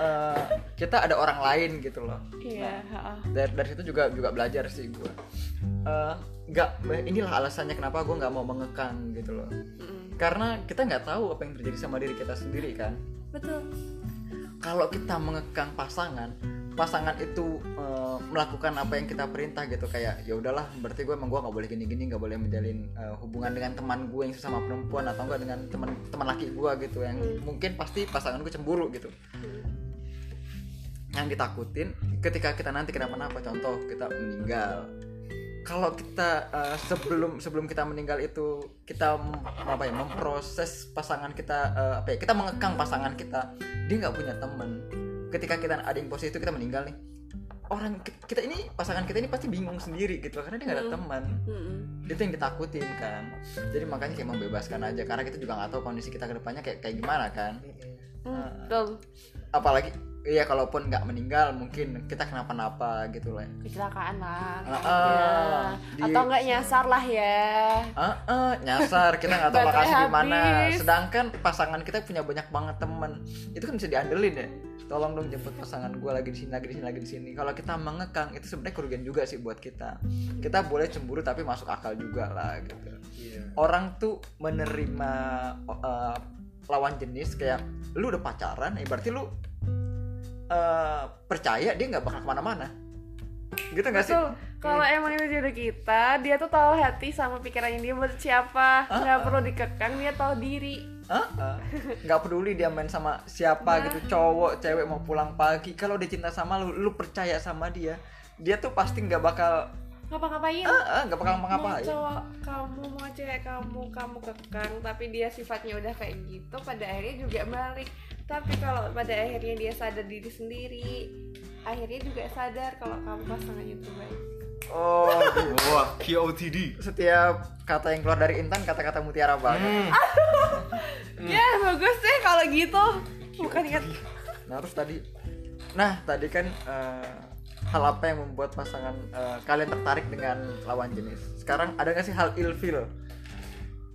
eh, kita ada orang lain gitu loh. Iya ha-ha. dari dari situ juga juga belajar sih gue Eh, nggak inilah alasannya kenapa gue nggak mau mengekang gitu loh. Mm-mm. karena kita nggak tahu apa yang terjadi sama diri kita sendiri kan? Betul. Kalau kita mengekang pasangan pasangan itu eh, melakukan apa yang kita perintah gitu kayak ya udahlah berarti gue emang gue nggak boleh gini-gini nggak boleh menjalin eh, hubungan dengan teman gue yang sesama perempuan atau enggak dengan teman teman laki gue gitu. Yang mungkin pasti pasangan gue cemburu gitu yang ditakutin ketika kita nanti kenapa-napa contoh kita meninggal. Kalau kita eh, sebelum sebelum kita meninggal itu kita apa ya memproses pasangan kita eh, apa ya kita mengekang pasangan kita. Dia nggak punya teman. Ketika kita ada yang posisi itu kita meninggal nih. Orang ki- kita ini pasangan kita ini pasti bingung sendiri gitu karena dia nggak ada teman. Mm-mm. itu yang ditakutin kan. Jadi makanya kayak membebaskan aja karena kita juga nggak tahu kondisi kita ke depannya kayak kayak gimana kan. Hmm, betul. apalagi iya kalaupun nggak meninggal mungkin kita kenapa-napa gitu loh kecelakaan lah Ah, Ya. ah. Di- atau enggak nyasar lah ya. Ah, ah, nyasar kita nggak tahu [laughs] lokasi di mana. sedangkan pasangan kita punya banyak banget temen. Itu kan bisa diandelin ya. Tolong dong jemput pasangan gue lagi di sini lagi di sini lagi di sini. Kalau kita mengekang itu sebenarnya kerugian juga sih buat kita. Kita boleh cemburu tapi masuk akal juga lah gitu. Iya. orang tuh menerima uh, lawan jenis kayak lu udah pacaran ya berarti lu uh, percaya dia nggak bakal ke mana-mana. Gitu nggak sih. Kalau emang itu jodoh kita, dia tuh tahu hati sama pikirannya dia buat siapa. Nggak ah. perlu dikekang, dia tahu diri. Nggak peduli dia main sama siapa gitu cowok cewek mau pulang pagi. Kalau dia cinta sama lu lu percaya sama dia dia tuh pasti nggak bakal Ngapa-ngapain? nggak bakal mau ngapain cowok kamu mau cewek kamu kamu kekang tapi dia sifatnya udah kayak gitu pada akhirnya juga balik tapi kalau pada akhirnya dia sadar diri sendiri akhirnya juga sadar kalau kamu pasangannya itu baik oh [laughs] Wah, QOTD. setiap kata yang keluar dari Intan kata-kata mutiara banget [laughs] ya bagus deh kalau gitu bukan kan Nah terus tadi, nah tadi kan eh, hal apa yang membuat pasangan eh, kalian tertarik dengan lawan jenis? Sekarang ada nggak sih hal ilfil?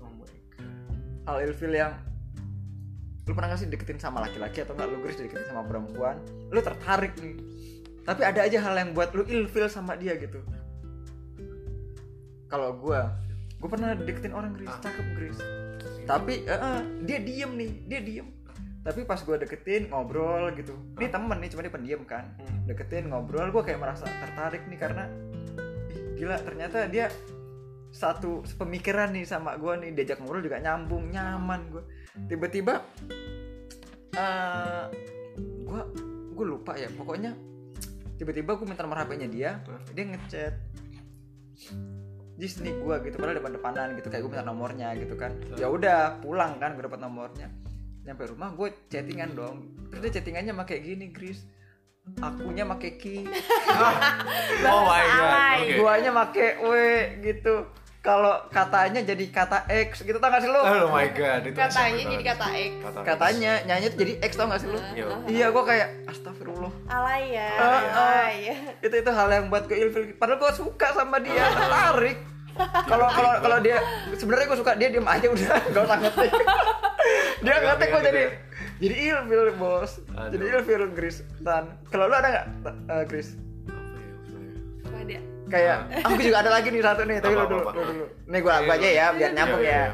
Oh. Hal ilfil yang lu pernah nggak sih deketin sama laki-laki atau nggak lu Gris deketin sama perempuan? Lu tertarik nih, tapi ada aja hal yang buat lu ilfil sama dia gitu. Kalau gua, gua pernah deketin orang Gris, cakep Gris. Tapi eh, eh, dia diem nih, dia diem. Tapi pas gua deketin ngobrol gitu, ini temen nih cuma dia pendiam kan. Hmm. Deketin ngobrol, gua kayak merasa tertarik nih karena ih, gila ternyata dia satu pemikiran nih sama gua nih diajak ngobrol juga nyambung nyaman gua tiba-tiba eh gua gue lupa ya. Pokoknya tiba-tiba gue minta nomor HP-nya dia. Dia ngechat. Jis nih gue gitu. Padahal depan-depanan gitu. Kayak gue minta nomornya gitu kan. Ya udah pulang kan gue dapat nomornya. Nyampe rumah gue chattingan dong. Terus dia chattingannya pakai gini Gris. Akunya pakai ki. [laughs] Oh my god. Oke. guanya pakai w gitu kalau katanya jadi kata X gitu tau gak sih lu? Oh my god, itu katanya jadi kata X. Kata X. katanya nyanyi tuh jadi X tau gak sih lu? Yo. iya gue kayak astagfirullah. Alay ya. Ah, ah. alay ya. Itu itu hal yang buat gue ilfil. Padahal gue suka sama dia tertarik. Kalau kalau kalau dia sebenarnya gue suka dia diem aja udah [laughs] gak usah ngetik. [laughs] Dia Agak ngetik gue gitu jadi jadi ilfil bos. Aduh. jadi ilfil Gris. Dan kalau lu ada nggak eh, Gris Kayak aku juga ada lagi nih satu nih tapi lu Apa, dulu apa, lu apa? dulu nih gue aku aja ya biar nyambung Iya, ya iya.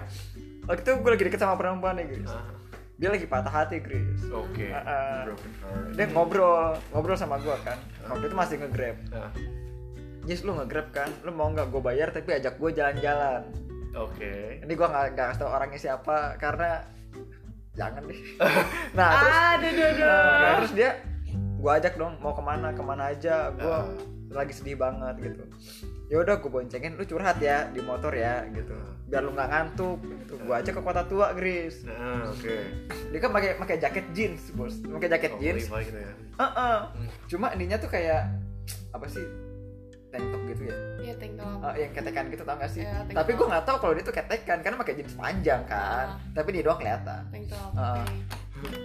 waktu itu gue lagi deket sama perempuan nih Ah, dia lagi patah hati Gris Oke. Ah. Broken heart. dia ngobrol ngobrol sama gue kan waktu itu masih nge-grab Jis lu nge-grab kan, lu mau nggak gue bayar tapi ajak gue jalan-jalan. Oke. Ini gue nggak nggak tau orangnya siapa karena jangan deh. [laughs] nah terus, aduh aduh aduh nah, terus dia gue ajak dong mau ke mana ke mana aja, gue Ah. Lagi sedih banget gitu. Ya udah gue boncengin, lu curhat ya di motor ya gitu, biar lu nggak ngantuk. Gitu. Gue ajak ke kota tua, Gris. Nah, oke. Dia kan pakai pakai jaket jeans bos, pakai jaket Oh, jeans. Gitu ya. Heeh. Cuma ininya tuh kayak apa sih tank top gitu ya Iya tank top. Eh, yang ketekan gitu tau gak sih tank tapi gue nggak tahu kalau dia tuh ketekan karena pakai jeans panjang kan Ah. tapi dia doang kelihatan Tank top. Oke.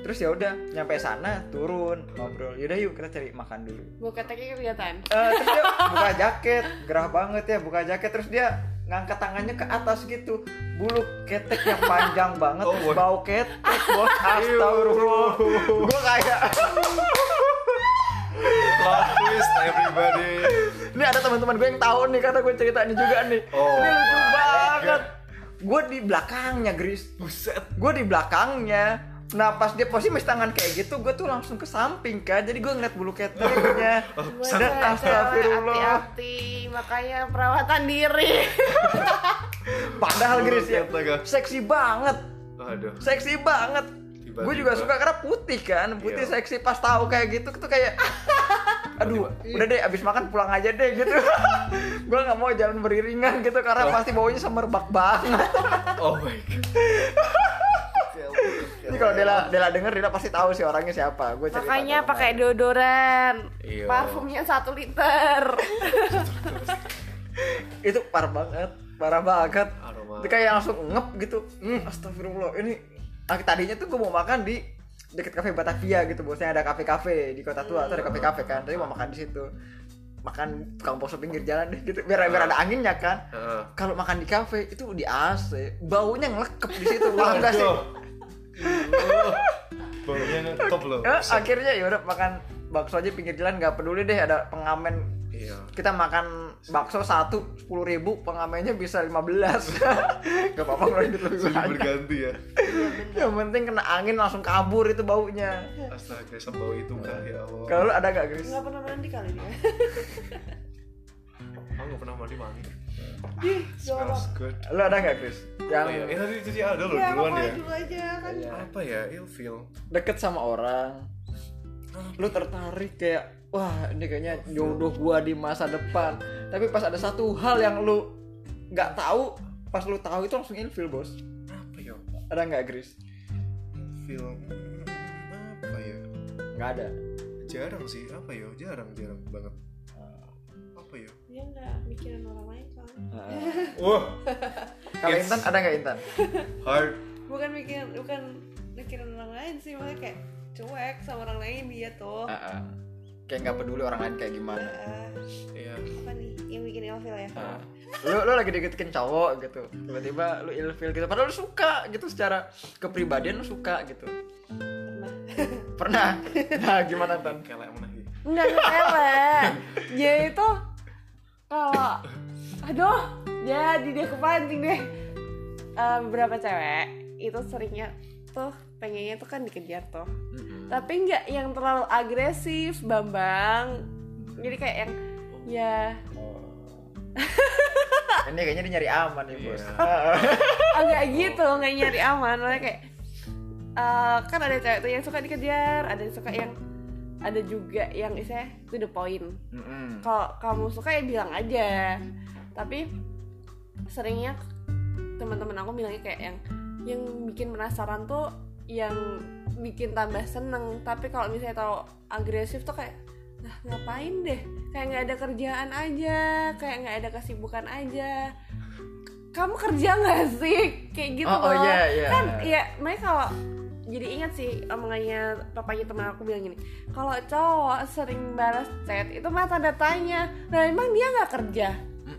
Terus ya udah nyampe sana turun ngobrol. Yaudah yuk kita cari makan dulu. Gue keteknya kelihatan. Eh, terus dia buka jaket gerah banget ya buka jaket. Terus dia ngangkat tangannya ke atas gitu. Bulu ketek yang panjang banget Oh, terus bau ketek. [laughs] Bos astagfirullah. Gue kayak Plot twist everybody. ini ada teman-teman gue yang tahu nih karena gue cerita ini juga nih. Oh ini lucu banget. Gue di belakangnya Gris. Buset. gue di belakangnya nah pas dia posisi masih tangan kayak gitu gue tuh langsung ke samping kan jadi gue ngeliat bulu keteknya. [laughs] Dan astagfirullah. hati-hati makanya perawatan diri. [laughs] padahal Gris ya seksi banget. Aduh. seksi banget. Gue juga suka karena putih kan. Putih Iya. seksi. Pas tahu kayak gitu tuh kayak [laughs] aduh udah deh abis makan pulang aja deh gitu. Gue nggak mau jalan beriringan gitu karena Oh. pasti baunya semerbak banget. Oh my god. Ini kalau Dela Dela denger Dela pasti tahu sih orangnya siapa. Gue cerita Makanya pakai deodoran. Iya. Parfumnya satu liter. [laughs] itu parah banget. Parah banget. Aroma. itu kayak langsung ngep gitu. Hmm, astagfirullah. Ini ah, tadinya tuh gue mau makan di deket kafe Batavia gitu. Bosnya ada kafe-kafe di kota tua. Tuh ada kafe-kafe kan. Tadi mau makan di situ. Makan tukang bakso pinggir jalan deh gitu. Biar biar ada anginnya kan. Heeh. kalau makan di kafe itu di AC baunya ngelekep di situ. [laughs] Wah enggak sih. [laughs] Baunya top loh. Ya, akhirnya ya udah makan bakso aja pinggir jalan nggak peduli deh ada pengamen Iya. kita makan bakso satu sepuluh ribu pengamennya bisa 15 [laughs] gak apa-apa kalau itu lebih banyak berganti ya. [laughs] yang penting kena angin langsung kabur itu baunya Astaga, sebau itu kah ya Allah. kalau ada gak Gris? Nggak pernah mandi kali dia. Aku nggak pernah mandi mandi. Ih, Smells good. lu ada gak Gris? yang Oh iya, eh tadi tadi ada loh Ya, duluan ya. dulu aja kan. Iya. Apa ya? Ilfeel. deket sama orang lu tertarik kayak wah ini kayaknya jodoh gua di masa depan tapi pas ada satu hal yang lu nggak tahu pas lu tahu itu langsung ilfil bos Apa ya? ada nggak Gris? Ilfeel. Apa ya? nggak ada Jarang sih. Apa ya? Jarang, jarang banget. Apa ya? Dia nggak mikirin orang lain. Wah, kalau Intan ada nggak Intan? hard. Bukan mikirin, bukan mikirin orang lain sih, maksudnya kayak cuek sama orang lain dia tuh. Ah, ah. kayak nggak peduli orang lain kayak gimana Eh, Iya. apa nih yang bikin ilfil ya? Ah. lu lu lagi deketin cowok gitu tiba-tiba lu ilfil gitu padahal lu suka gitu secara kepribadian lu suka gitu Pernah. pernah [laughs] nah gimana Tan? Kayak mana sih? Enggak nyepelek. Dia itu kalau aduh, jadi dia kepancing deh. Eh, beberapa cewek itu seringnya tuh pengennya tuh kan dikejar tuh. Tapi nggak yang terlalu agresif, Bambang. Jadi kayak yang ya [laughs] ini kayaknya dia nyari aman nih bos Iya. [laughs] agak gitu nggak nyari aman malah kayak eh, kan ada cewek tuh yang suka dikejar ada yang suka yang ada juga yang istilahnya to the point Mm-mm. kalau kamu suka ya bilang aja tapi seringnya teman-teman aku bilangnya kayak yang yang bikin penasaran tuh yang bikin tambah seneng. Tapi kalau misalnya tahu agresif tuh kayak nah ngapain deh? Kayak nggak ada kerjaan aja kayak nggak ada kesibukan aja. Kamu kerja nggak sih? Kayak gitu Oh, oh, loh. iya, iya. kan ya mereka kalau jadi ingat sih omongannya papanya teman aku bilang gini kalau cowok sering balas chat itu mah tanda tanya nah emang dia nggak kerja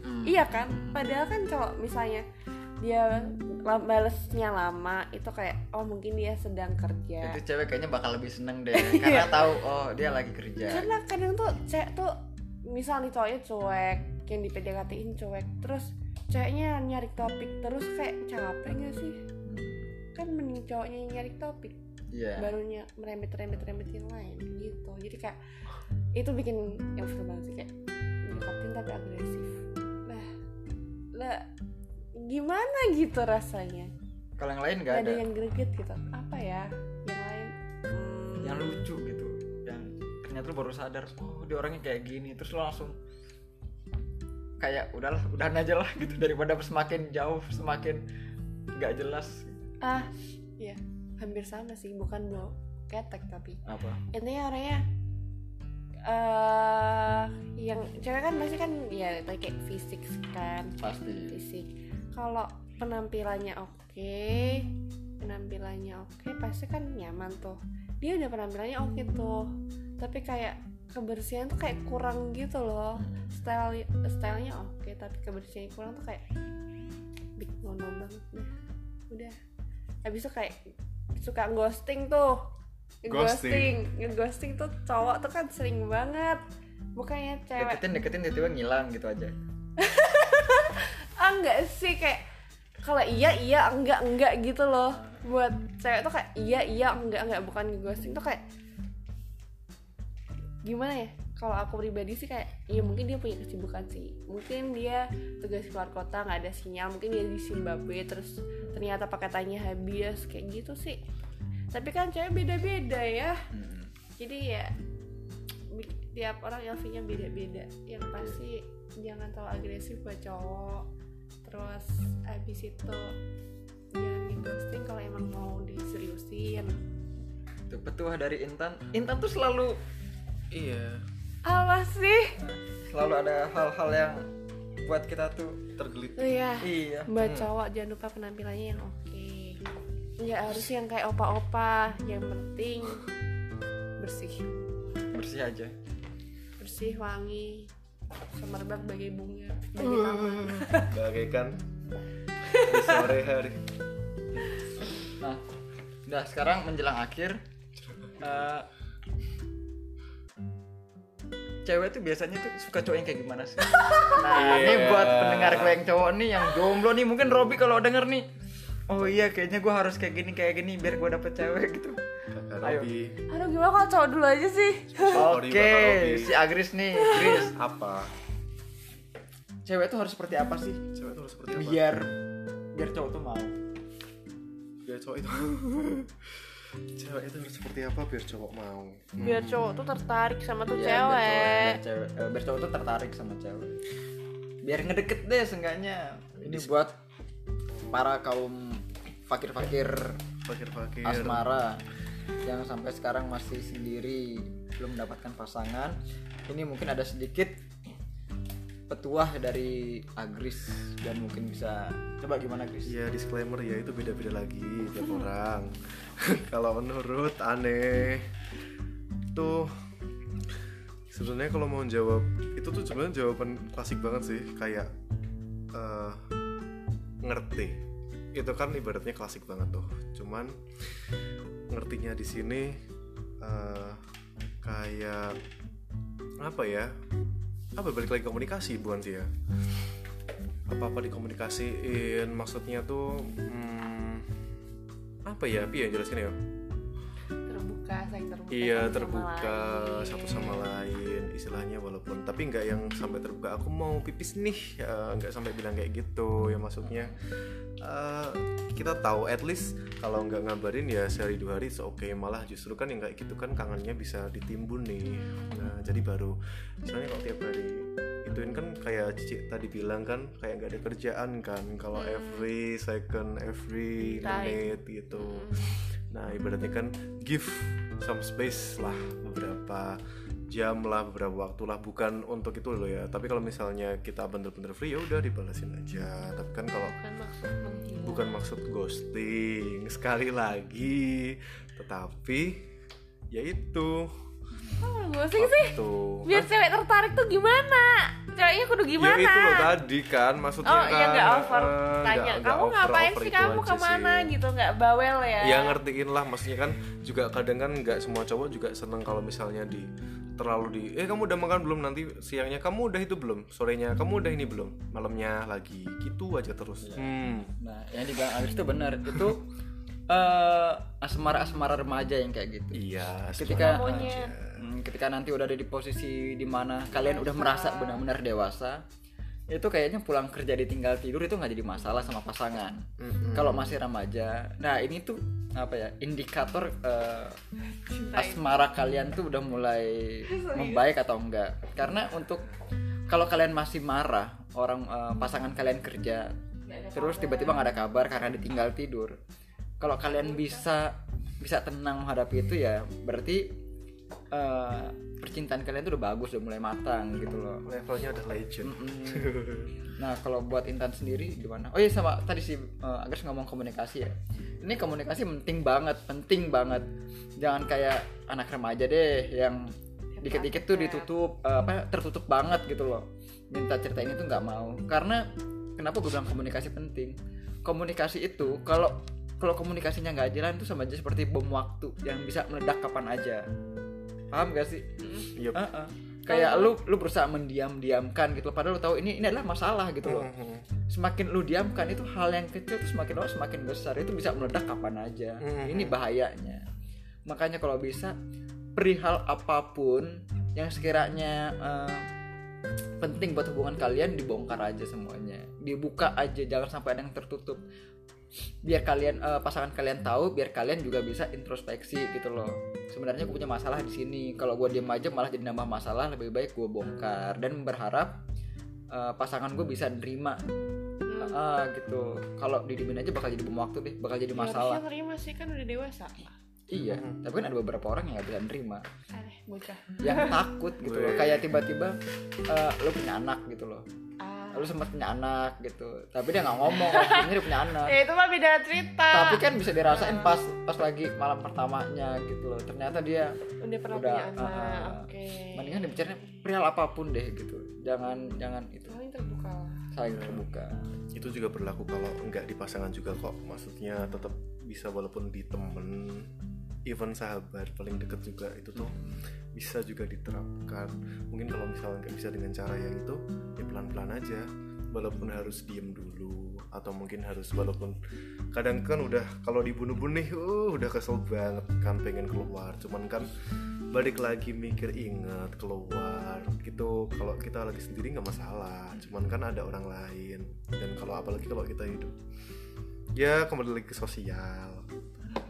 Mm-mm. iya kan? Padahal kan cowok misalnya dia balesnya lama itu kayak oh mungkin dia sedang kerja. Itu cewek kayaknya bakal lebih seneng deh [laughs] karena tahu oh dia lagi kerja. Karena kadang tuh cewek tuh misal nih cowoknya cuek yang di PDKT-in cuek terus ceweknya nyari topik terus kayak capek gak sih? Kan mending cowoknya yang nyari topik iya. barunya merembet rembet rembet yang lain gitu. Jadi kayak itu bikin yang banget sih kayak deketin tapi agresif lah gimana gitu rasanya? Kalau yang lain Gak ada ada. yang greget gitu. Apa ya? Yang lain Hmm, yang lucu gitu. Yang ternyata lu baru sadar oh dia orangnya kayak gini. Terus lu langsung kayak udahlah udahan aja lah gitu. Daripada semakin jauh semakin nggak jelas ah iya. Hampir sama sih. Bukan bau ketek tapi. Apa? Intinya orangnya eh yang cewek kan pasti kan ya kayak fisik kan. Pasti. Fisik. Kalau penampilannya oke penampilannya oke pasti kan nyaman tuh. Dia udah penampilannya oke tuh. Tapi kayak kebersihan tuh kayak kurang gitu loh. Style stylenya oke tapi kebersihannya kurang tuh kayak big no banget dah udah. Habis itu kayak suka ghosting tuh Ghosting. ghosting tuh cowok tuh kan sering banget. Bukannya cewek. Deketin deketin tiba-tiba ngilang gitu aja. [laughs] Ah enggak sih kayak kalau iya iya enggak enggak gitu loh. Buat cewek tuh kayak iya iya enggak enggak. Bukan ghosting tuh kayak gimana ya? Kalau aku pribadi sih kayak ya mungkin dia punya kesibukan sih. Mungkin dia tugas keluar kota nggak ada sinyal. Mungkin dia di Zimbabwe terus ternyata paketannya habis kayak gitu sih tapi kan cewek beda-beda ya. Hmm. jadi ya tiap orang LV-nya beda-beda. Yang pasti jangan terlalu agresif buat cowok. Terus abis itu jangan di ghosting kalau emang mau diseriusin. Tuh petuah dari Intan. Intan tuh selalu iya. Apa sih? Selalu ada hal-hal yang buat kita tuh tergelit. Oh ya iya. Buat cowok jangan lupa penampilannya yang oke nggak harus yang kayak opa-opa yang penting bersih bersih aja bersih wangi semerbak bagai bunga bagai taman [laughs] bagaikan [laughs] di sore hari Nah, udah sekarang menjelang akhir. eh, cewek tuh biasanya tuh suka cowok yang kayak gimana sih? Nah, ini Iya. buat pendengar gue yang cowok nih, yang jomblo nih, mungkin Robi kalau denger nih, oh iya kayaknya gue harus kayak gini kayak gini biar gue dapet cewek gitu. kakak Ayo. Aduh gimana kalau cowok dulu aja sih Oke, Robi. si Agris nih, Gris. apa Cewek tuh harus seperti apa sih? cewek itu harus seperti apa Biar biar cowok tuh mau. biar cowok itu cewek itu harus seperti apa biar cowok mau biar cowok tuh tertarik sama tuh biar cewek cowok- biar, cewek, eh, biar cowok tuh tertarik sama cewek. Biar ngedeket deh seenggaknya. Ini buat para kaum fakir-fakir. Fakir-fakir. Asmara yang sampai sekarang masih sendiri belum mendapatkan pasangan. Ini mungkin ada sedikit petuah dari Agris dan mungkin bisa coba gimana Agris? ya disclaimer ya itu beda-beda lagi tiap orang. [laughs] Kalau menurut aneh tuh sebenarnya kalau mau jawab itu tuh sebenarnya jawaban klasik banget sih kayak eh, ngerti itu kan ibaratnya klasik banget tuh. Cuman ngertinya di sini eh, kayak apa ya apa balik lagi komunikasi bukan sih ya? Apa apa dikomunikasiin maksudnya tuh hmm, apa ya apa ya jelasin ya terbuka saling terbuka iya satu sama terbuka lain. satu sama lain istilahnya walaupun tapi nggak yang sampai terbuka. Aku mau pipis nih ya, nggak sampai bilang kayak gitu ya maksudnya eh, kita tahu at least kalau nggak ngabarin ya sehari dua hari oke malah justru kan yang kayak gitu kan kangennya bisa ditimbun nih. Nah jadi baru misalnya kalau tiap hari ituin kan kayak Cici tadi bilang kan kayak nggak ada kerjaan kan kalau every second every menit gitu Nah, ibaratnya kan give some space lah beberapa jam lah, beberapa waktu lah bukan untuk itu loh ya. Tapi kalau misalnya kita bener-bener free ya udah dibalasin aja. Tapi kan kalau bukan maksud menghilang bukan maksud ghosting sekali lagi, tetapi ya itu oh, ghosting sih. Biar cewek tertarik tuh gimana? Ceweknya kudu gimana? Ya itu loh tadi kan maksudnya oh kan iya nggak over. eh, tanya nggak kamu over- ngapain over sih? kamu ke mana sih. gitu nggak bawel ya. Ya ngertiin lah maksudnya kan juga kadang kan nggak semua cowok juga seneng kalau misalnya di terlalu di eh kamu udah makan belum? Nanti siangnya kamu udah itu belum? Sorenya kamu udah ini belum? Malamnya lagi. Gitu aja terus. Hmm. Nah, yang dibilang Agris itu benar. Itu eh asmara-asmara remaja yang kayak gitu. iya Ketika Maunya. Hmm, ketika nanti udah ada di posisi di mana kalian udah merasa benar-benar dewasa, itu kayaknya pulang kerja ditinggal tidur itu nggak jadi masalah sama pasangan. Kalau masih remaja, nah ini tuh apa ya indikator eh, asmara kalian tuh udah mulai membaik atau enggak? Karena untuk kalau kalian masih marah orang eh, pasangan kalian kerja terus tiba-tiba nggak ada kabar karena ditinggal tidur. Kalau kalian bisa bisa tenang menghadapi itu ya berarti eh, percintaan kalian tuh udah bagus udah mulai matang gitu loh levelnya udah legend Mm-mm. [laughs] Nah kalau buat Intan sendiri gimana? Oh iya sama tadi sih uh, ngomong komunikasi ya. Ini komunikasi penting banget, penting banget. Jangan kayak anak remaja deh yang dikit-dikit tuh ditutup uh, apa tertutup banget gitu loh. Minta cerita ini tuh nggak mau. Karena kenapa gue bilang komunikasi penting? Komunikasi itu kalau kalau komunikasinya nggak jalan itu sama aja seperti bom waktu yang bisa meledak kapan aja. Paham gak sih? Yup. Heeh. Kayak lu lu berusaha mendiam-diamkan gitu padahal lu tahu ini ini adalah masalah gitu loh. Mhm. Semakin lu diamkan itu hal yang kecil tuh semakin lama semakin besar itu bisa meledak kapan aja. Mhm. Ini bahayanya. Makanya kalau bisa perihal apa pun yang sekiranya eh, penting buat hubungan kalian dibongkar aja semuanya. Dibuka aja jangan sampai ada yang tertutup. Biar kalian eh, pasangan kalian tahu, biar kalian juga bisa introspeksi gitu loh. Sebenarnya gue punya masalah di sini. Kalau gue diem aja malah jadi nambah masalah. Lebih baik gue bongkar dan berharap eh, pasangan gue bisa nerima Hmm. Ah gitu. Kalau didiemin aja bakal jadi bom waktu deh, bakal jadi Ya, masalah. harusnya terima sih kan udah dewasa Iya, tapi kan ada beberapa orang yang nggak bisa nerima, aneh bocah yang takut gitu loh. Kayak tiba-tiba eh, lu punya anak gitu loh. ah Lu sempat punya anak gitu, tapi dia nggak ngomong [laughs] sebenarnya dia punya anak. ya itu mah beda cerita. Tapi kan bisa dirasain pas pas lagi malam pertamanya gitu loh. Ternyata dia udah pernah udah, punya anak ah, oke. Mendingan dibicarain perihal apa pun deh gitu. Jangan jangan itu. Paling terbuka lah. Saling terbuka. itu juga berlaku kalau nggak di pasangan juga kok. Maksudnya tetap bisa walaupun di temen even sahabat paling deket juga itu tuh bisa juga diterapkan. Mungkin kalau misalnya nggak bisa dengan cara yang itu ya pelan pelan aja. Walaupun harus diem dulu atau mungkin harus walaupun kadang kan udah kalau dibunuh-bunuh uh udah kesel banget kan pengen keluar. Cuman kan balik lagi mikir ingat keluar. Gitu kalau kita lagi sendiri nggak masalah. Cuman kan ada orang lain. Dan kalau apalagi kalau kita hidup ya kembali lagi ke sosial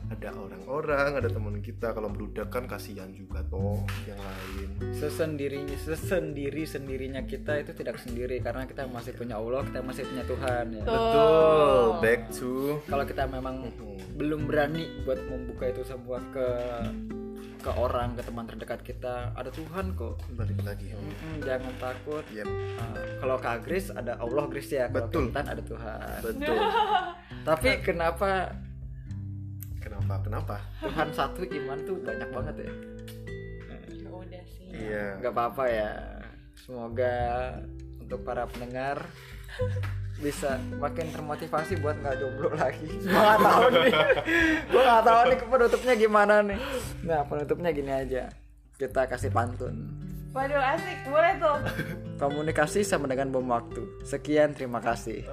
ada orang-orang ada teman kita kalau meludak kan kasihan juga toh yang lain. Sesendirinya sesendiri sendirinya kita itu tidak sendiri karena kita masih punya Allah kita masih punya Tuhan ya. Tuh. betul back to kalau kita memang belum berani buat membuka itu semua ke ke orang ke teman terdekat kita ada Tuhan kok. Balik lagi. Mm-mm, jangan takut. Yep. Ah, kalau Kak Gris ada Allah Gris ya. Kalau Betul. Intan ada Tuhan. Betul. [laughs] [laughs] Tapi kenapa kenapa? Kenapa? Tuhan satu iman tuh banyak banget ya. Ya udah sih. Iya. Nggak apa-apa ya. Semoga untuk para pendengar [laughs] bisa makin termotivasi buat nggak jomblo lagi. [laughs] Gue nggak tahu nih. Gue nggak tahu nih penutupnya gimana nih. Nah penutupnya gini aja. Kita kasih pantun waduh asik. Boleh tuh. [laughs] Komunikasi sama dengan bom waktu. Sekian terima kasih. [laughs]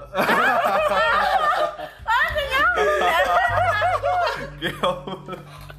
Ya Allah.